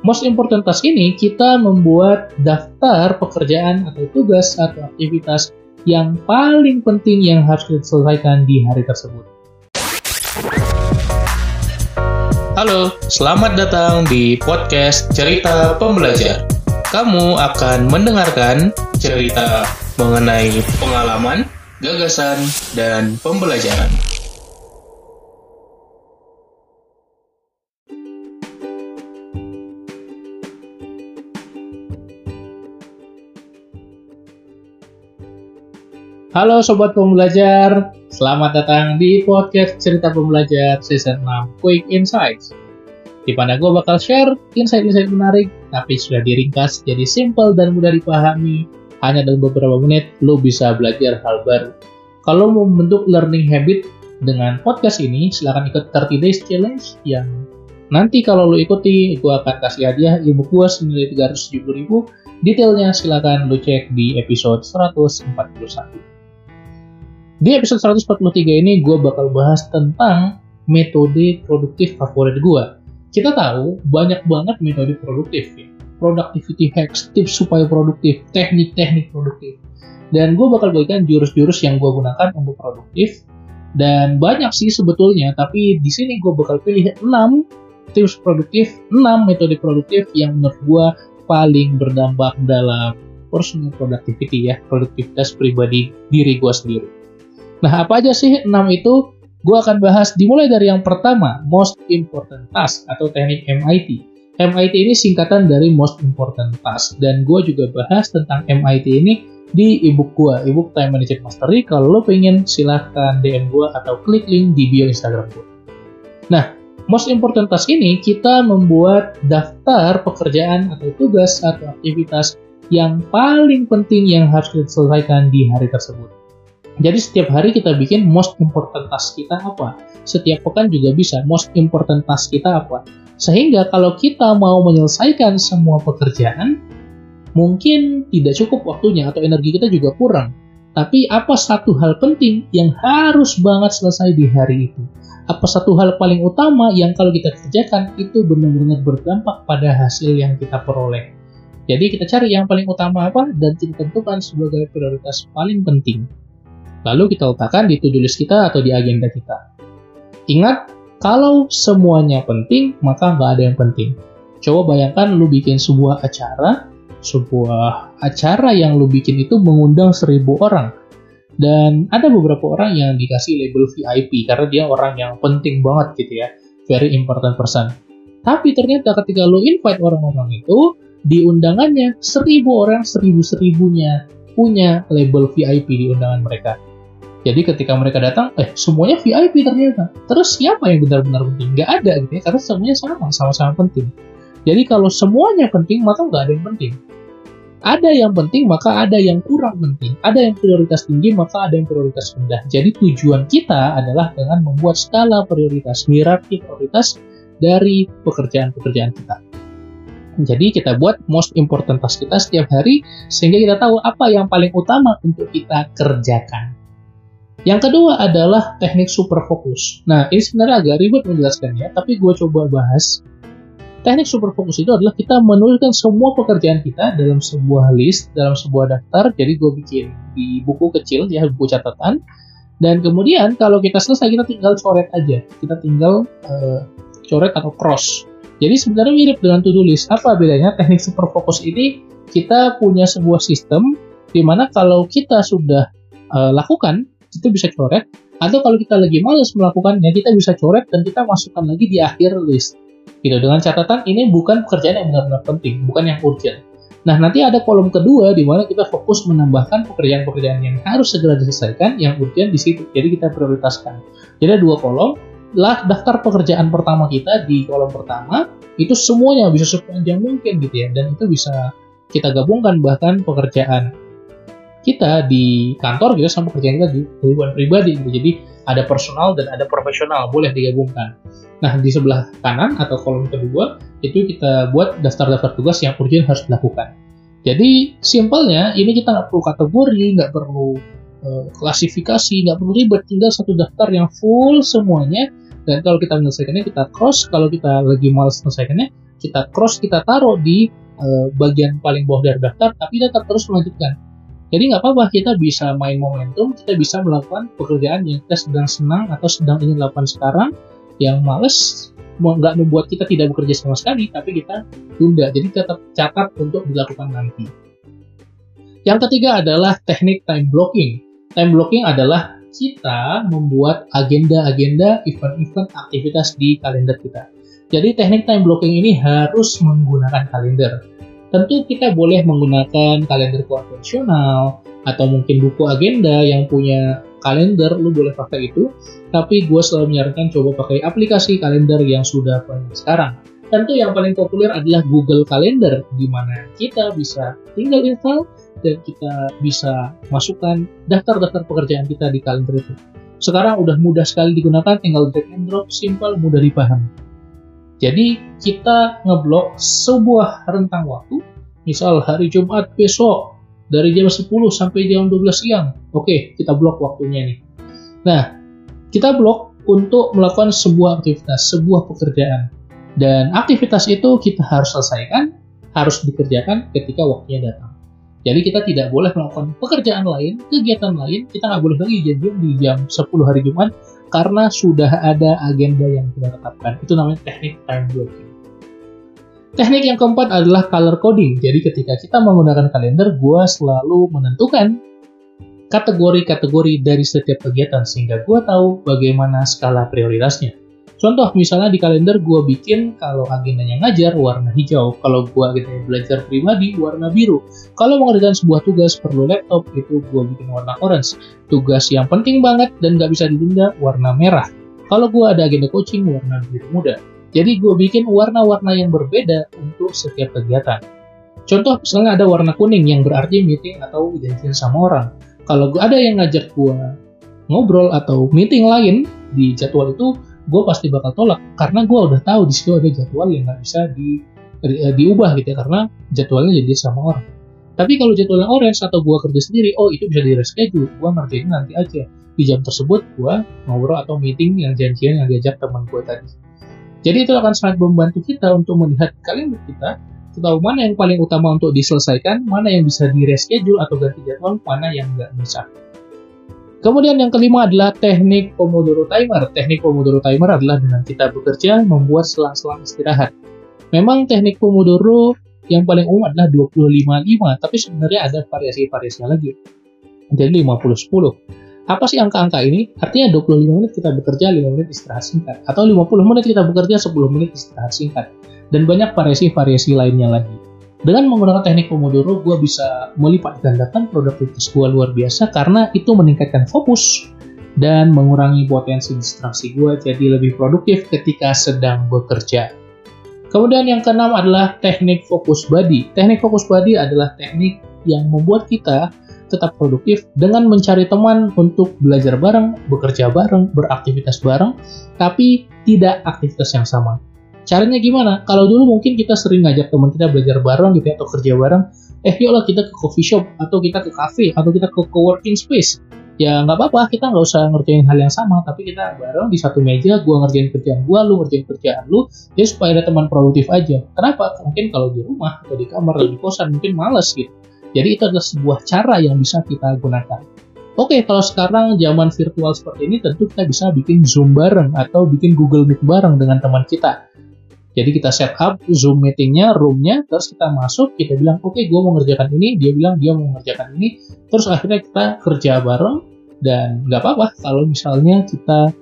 most important task ini kita membuat daftar pekerjaan atau tugas atau aktivitas yang paling penting yang harus diselesaikan di hari tersebut. Halo, selamat datang di podcast Cerita Pembelajar. Kamu akan mendengarkan cerita mengenai pengalaman, gagasan, dan pembelajaran. Halo Sobat Pembelajar, selamat datang di podcast Cerita Pembelajar Season 6 Quick Insights. Di mana gue bakal share insight-insight menarik, tapi sudah diringkas jadi simple dan mudah dipahami. Hanya dalam beberapa menit, lo bisa belajar hal baru. Kalau mau membentuk learning habit dengan podcast ini, silahkan ikut 30 Days Challenge yang nanti kalau lo ikuti, gue akan kasih hadiah ilmu gue senilai 370 ribu. Detailnya silahkan lo cek di episode 141. Di episode 143 ini gue bakal bahas tentang metode produktif favorit gue. Kita tahu banyak banget metode produktif ya. Productivity hacks, tips supaya produktif, teknik-teknik produktif. Dan gue bakal bagikan jurus-jurus yang gue gunakan untuk produktif. Dan banyak sih sebetulnya, tapi di sini gue bakal pilih 6 tips produktif, 6 metode produktif yang menurut gue paling berdampak dalam personal productivity ya, produktivitas pribadi diri gue sendiri. Nah, apa aja sih 6 itu? Gue akan bahas dimulai dari yang pertama, Most Important Task atau teknik MIT. MIT ini singkatan dari Most Important Task dan gue juga bahas tentang MIT ini di ebook gue, ebook Time Management Mastery. Kalau lo pengen silahkan DM gue atau klik link di bio Instagram gue. Nah, Most Important Task ini kita membuat daftar pekerjaan atau tugas atau aktivitas yang paling penting yang harus diselesaikan di hari tersebut. Jadi setiap hari kita bikin most important task kita apa. Setiap pekan juga bisa most important task kita apa. Sehingga kalau kita mau menyelesaikan semua pekerjaan, mungkin tidak cukup waktunya atau energi kita juga kurang. Tapi apa satu hal penting yang harus banget selesai di hari itu? Apa satu hal paling utama yang kalau kita kerjakan itu benar-benar berdampak pada hasil yang kita peroleh? Jadi kita cari yang paling utama apa dan kita tentukan sebagai prioritas paling penting. Lalu kita letakkan di to-do list kita atau di agenda kita. Ingat, kalau semuanya penting, maka nggak ada yang penting. Coba bayangkan lu bikin sebuah acara, sebuah acara yang lu bikin itu mengundang seribu orang. Dan ada beberapa orang yang dikasih label VIP karena dia orang yang penting banget gitu ya. Very important person. Tapi ternyata ketika lu invite orang-orang itu, di undangannya seribu orang seribu-seribunya punya label VIP di undangan mereka. Jadi ketika mereka datang, eh semuanya VIP ternyata. Terus siapa yang benar-benar penting? Gak ada gitu ya, karena semuanya sama, sama-sama penting. Jadi kalau semuanya penting, maka nggak ada yang penting. Ada yang penting, maka ada yang kurang penting. Ada yang prioritas tinggi, maka ada yang prioritas rendah. Jadi tujuan kita adalah dengan membuat skala prioritas, hierarki prioritas dari pekerjaan-pekerjaan kita. Jadi kita buat most important task kita setiap hari sehingga kita tahu apa yang paling utama untuk kita kerjakan. Yang kedua adalah teknik super fokus. Nah, ini sebenarnya agak ribet menjelaskannya, tapi gue coba bahas. Teknik super fokus itu adalah kita menuliskan semua pekerjaan kita dalam sebuah list, dalam sebuah daftar. Jadi gue bikin di buku kecil, ya buku catatan. Dan kemudian kalau kita selesai, kita tinggal coret aja. Kita tinggal uh, coret atau cross. Jadi sebenarnya mirip dengan to-do list. Apa bedanya? Teknik super fokus ini kita punya sebuah sistem di mana kalau kita sudah uh, lakukan kita bisa coret atau kalau kita lagi males melakukannya kita bisa coret dan kita masukkan lagi di akhir list. Gitu dengan catatan ini bukan pekerjaan yang benar-benar penting bukan yang urgent. Nah nanti ada kolom kedua di mana kita fokus menambahkan pekerjaan-pekerjaan yang harus segera diselesaikan yang urgent di situ. Jadi kita prioritaskan. Jadi ada dua kolom. Lah daftar pekerjaan pertama kita di kolom pertama itu semuanya bisa sepanjang mungkin gitu ya. Dan itu bisa kita gabungkan bahkan pekerjaan kita di kantor gitu sama kerjaan kita di kehidupan pribadi gitu. Jadi ada personal dan ada profesional boleh digabungkan. Nah di sebelah kanan atau kolom kedua itu kita buat daftar-daftar tugas yang urgent harus dilakukan. Jadi simpelnya ini kita nggak perlu kategori, nggak perlu uh, klasifikasi, nggak perlu ribet, tinggal satu daftar yang full semuanya. Dan kalau kita menyelesaikannya kita cross, kalau kita lagi males menyelesaikannya kita cross, kita taruh di uh, bagian paling bawah dari daftar, tapi tetap terus melanjutkan. Jadi nggak apa-apa, kita bisa main momentum, kita bisa melakukan pekerjaan yang kita sedang senang atau sedang ingin lakukan sekarang, yang males nggak membuat kita tidak bekerja sama sekali, tapi kita tunda. Jadi tetap catat untuk dilakukan nanti. Yang ketiga adalah teknik time blocking. Time blocking adalah kita membuat agenda-agenda event-event aktivitas di kalender kita. Jadi teknik time blocking ini harus menggunakan kalender. Tentu kita boleh menggunakan kalender konvensional atau mungkin buku agenda yang punya kalender, lu boleh pakai itu. Tapi gue selalu menyarankan coba pakai aplikasi kalender yang sudah banyak sekarang. Tentu yang paling populer adalah Google Calendar, di mana kita bisa tinggal install dan kita bisa masukkan daftar-daftar pekerjaan kita di kalender itu. Sekarang udah mudah sekali digunakan, tinggal drag and drop, simple, mudah dipahami. Jadi kita ngeblok sebuah rentang waktu, misal hari Jumat besok dari jam 10 sampai jam 12 siang. Oke, kita blok waktunya nih. Nah, kita blok untuk melakukan sebuah aktivitas, sebuah pekerjaan. Dan aktivitas itu kita harus selesaikan, harus dikerjakan ketika waktunya datang. Jadi kita tidak boleh melakukan pekerjaan lain, kegiatan lain, kita nggak boleh lagi janjian di jam 10 hari Jumat karena sudah ada agenda yang kita tetapkan. Itu namanya teknik time blocking. Teknik yang keempat adalah color coding. Jadi ketika kita menggunakan kalender, gue selalu menentukan kategori-kategori dari setiap kegiatan sehingga gue tahu bagaimana skala prioritasnya. Contoh misalnya di kalender gue bikin kalau agendanya ngajar warna hijau, kalau gue agendanya belajar pribadi warna biru. Kalau mengerjakan sebuah tugas perlu laptop itu gue bikin warna orange. Tugas yang penting banget dan nggak bisa ditunda warna merah. Kalau gue ada agenda coaching warna biru muda. Jadi gue bikin warna-warna yang berbeda untuk setiap kegiatan. Contoh misalnya ada warna kuning yang berarti meeting atau janjian sama orang. Kalau ada yang ngajak gue ngobrol atau meeting lain di jadwal itu, gue pasti bakal tolak karena gue udah tahu di situ ada jadwal yang nggak bisa di, di, eh, diubah gitu ya karena jadwalnya jadi sama orang. Tapi kalau jadwalnya orange atau gue kerja sendiri, oh itu bisa di reschedule, gue ngerjain nanti aja di jam tersebut gue ngobrol atau meeting yang janjian yang diajak teman gue tadi. Jadi itu akan sangat membantu kita untuk melihat kalender kita, tahu mana yang paling utama untuk diselesaikan, mana yang bisa di reschedule atau ganti jadwal, mana yang nggak bisa. Kemudian yang kelima adalah teknik Pomodoro Timer. Teknik Pomodoro Timer adalah dengan kita bekerja membuat selang-selang istirahat. Memang teknik Pomodoro yang paling umum adalah 25-5, tapi sebenarnya ada variasi-variasi lagi. Jadi 50-10. Apa sih angka-angka ini? Artinya 25 menit kita bekerja, 5 menit istirahat singkat. Atau 50 menit kita bekerja, 10 menit istirahat singkat. Dan banyak variasi-variasi lainnya lagi. Dengan menggunakan teknik Pomodoro, gue bisa melipat gandakan produktivitas gue luar biasa karena itu meningkatkan fokus dan mengurangi potensi distraksi gue jadi lebih produktif ketika sedang bekerja. Kemudian yang keenam adalah teknik fokus body. Teknik fokus body adalah teknik yang membuat kita tetap produktif dengan mencari teman untuk belajar bareng, bekerja bareng, beraktivitas bareng, tapi tidak aktivitas yang sama. Caranya gimana? Kalau dulu mungkin kita sering ngajak teman kita belajar bareng gitu ya, atau kerja bareng. Eh, yuklah kita ke coffee shop, atau kita ke cafe, atau kita ke coworking space. Ya nggak apa-apa, kita nggak usah ngerjain hal yang sama, tapi kita bareng di satu meja, gua ngerjain kerjaan gua, lu ngerjain kerjaan lu, ya supaya ada teman produktif aja. Kenapa? Mungkin kalau di rumah, atau di kamar, atau di kosan, mungkin males gitu. Jadi itu adalah sebuah cara yang bisa kita gunakan. Oke, kalau sekarang zaman virtual seperti ini, tentu kita bisa bikin Zoom bareng atau bikin Google Meet bareng dengan teman kita. Jadi kita set up Zoom meetingnya, roomnya, terus kita masuk, kita bilang, oke okay, gue mau ngerjakan ini, dia bilang dia mau ngerjakan ini, terus akhirnya kita kerja bareng, dan nggak apa-apa kalau misalnya kita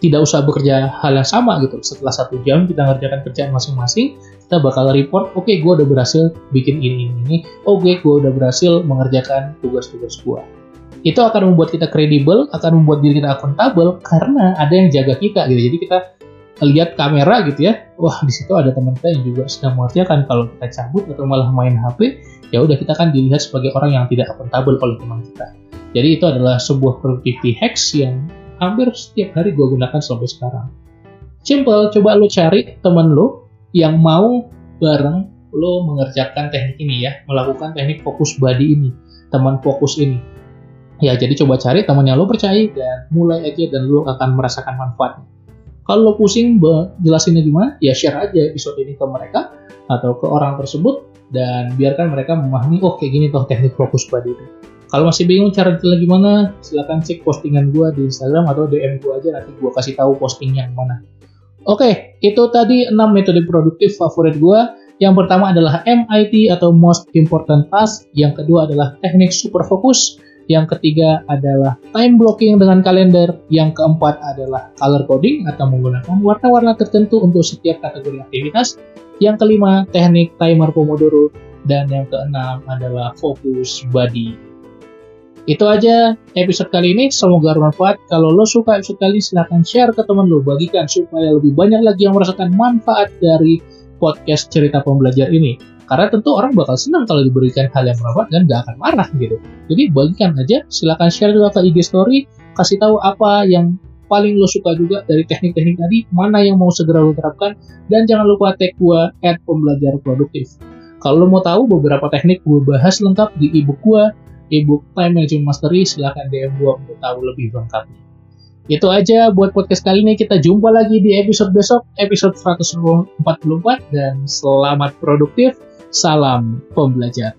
tidak usah bekerja hal yang sama gitu. Setelah satu jam kita ngerjakan kerjaan masing-masing, kita bakal report, oke okay, gue udah berhasil bikin ini, ini, ini, oke okay, gue udah berhasil mengerjakan tugas-tugas gue. Itu akan membuat kita kredibel, akan membuat diri kita akuntabel, karena ada yang jaga kita gitu. Jadi kita lihat kamera gitu ya wah di situ ada teman kita yang juga sedang mengerjakan. Kalau kita cabut atau malah main HP ya udah kita kan dilihat sebagai orang yang tidak akuntabel oleh teman kita. Jadi itu adalah sebuah productivity hacks yang hampir setiap hari gue gunakan sampai sekarang. Simple coba lo cari teman lo yang mau bareng lo mengerjakan teknik ini ya melakukan teknik fokus body ini teman fokus ini. Ya jadi coba cari teman yang lo percaya dan mulai aja dan lo akan merasakan manfaatnya Kalau lo pusing jelasinnya gimana, ya share aja episode ini ke mereka atau ke orang tersebut dan biarkan mereka memahami oh gini toh teknik fokus pada itu. Kalau masih bingung cara detail gimana, silahkan cek postingan gue di Instagram atau DM gue aja nanti gue kasih tahu posting yang mana. Oke, itu tadi 6 metode produktif favorit gue. Yang pertama adalah MIT atau Most Important Task. Yang kedua adalah teknik super fokus. Yang ketiga adalah time blocking dengan kalender. Yang keempat adalah color coding atau menggunakan warna-warna tertentu untuk setiap kategori aktivitas. Yang kelima, teknik timer Pomodoro. Dan yang keenam adalah fokus body. Itu aja episode kali ini. Semoga bermanfaat. Kalau lo suka episode kali ini, silahkan share ke teman lo. Bagikan supaya lebih banyak lagi yang merasakan manfaat dari podcast cerita pembelajar ini. Karena tentu orang bakal senang kalau diberikan hal yang bermanfaat dan gak akan marah gitu. Jadi bagikan aja, silahkan share juga ke IG story, kasih tahu apa yang paling lo suka juga dari teknik-teknik tadi, mana yang mau segera lo terapkan, dan jangan lupa tag gue at pembelajar produktif. Kalau lo mau tahu beberapa teknik gue bahas lengkap di ebook gue, ebook Time Management Mastery, silahkan DM gue untuk tahu lebih lengkapnya. Itu aja buat podcast kali ini. Kita jumpa lagi di episode besok, episode 144, dan selamat produktif. Salam pembelajar.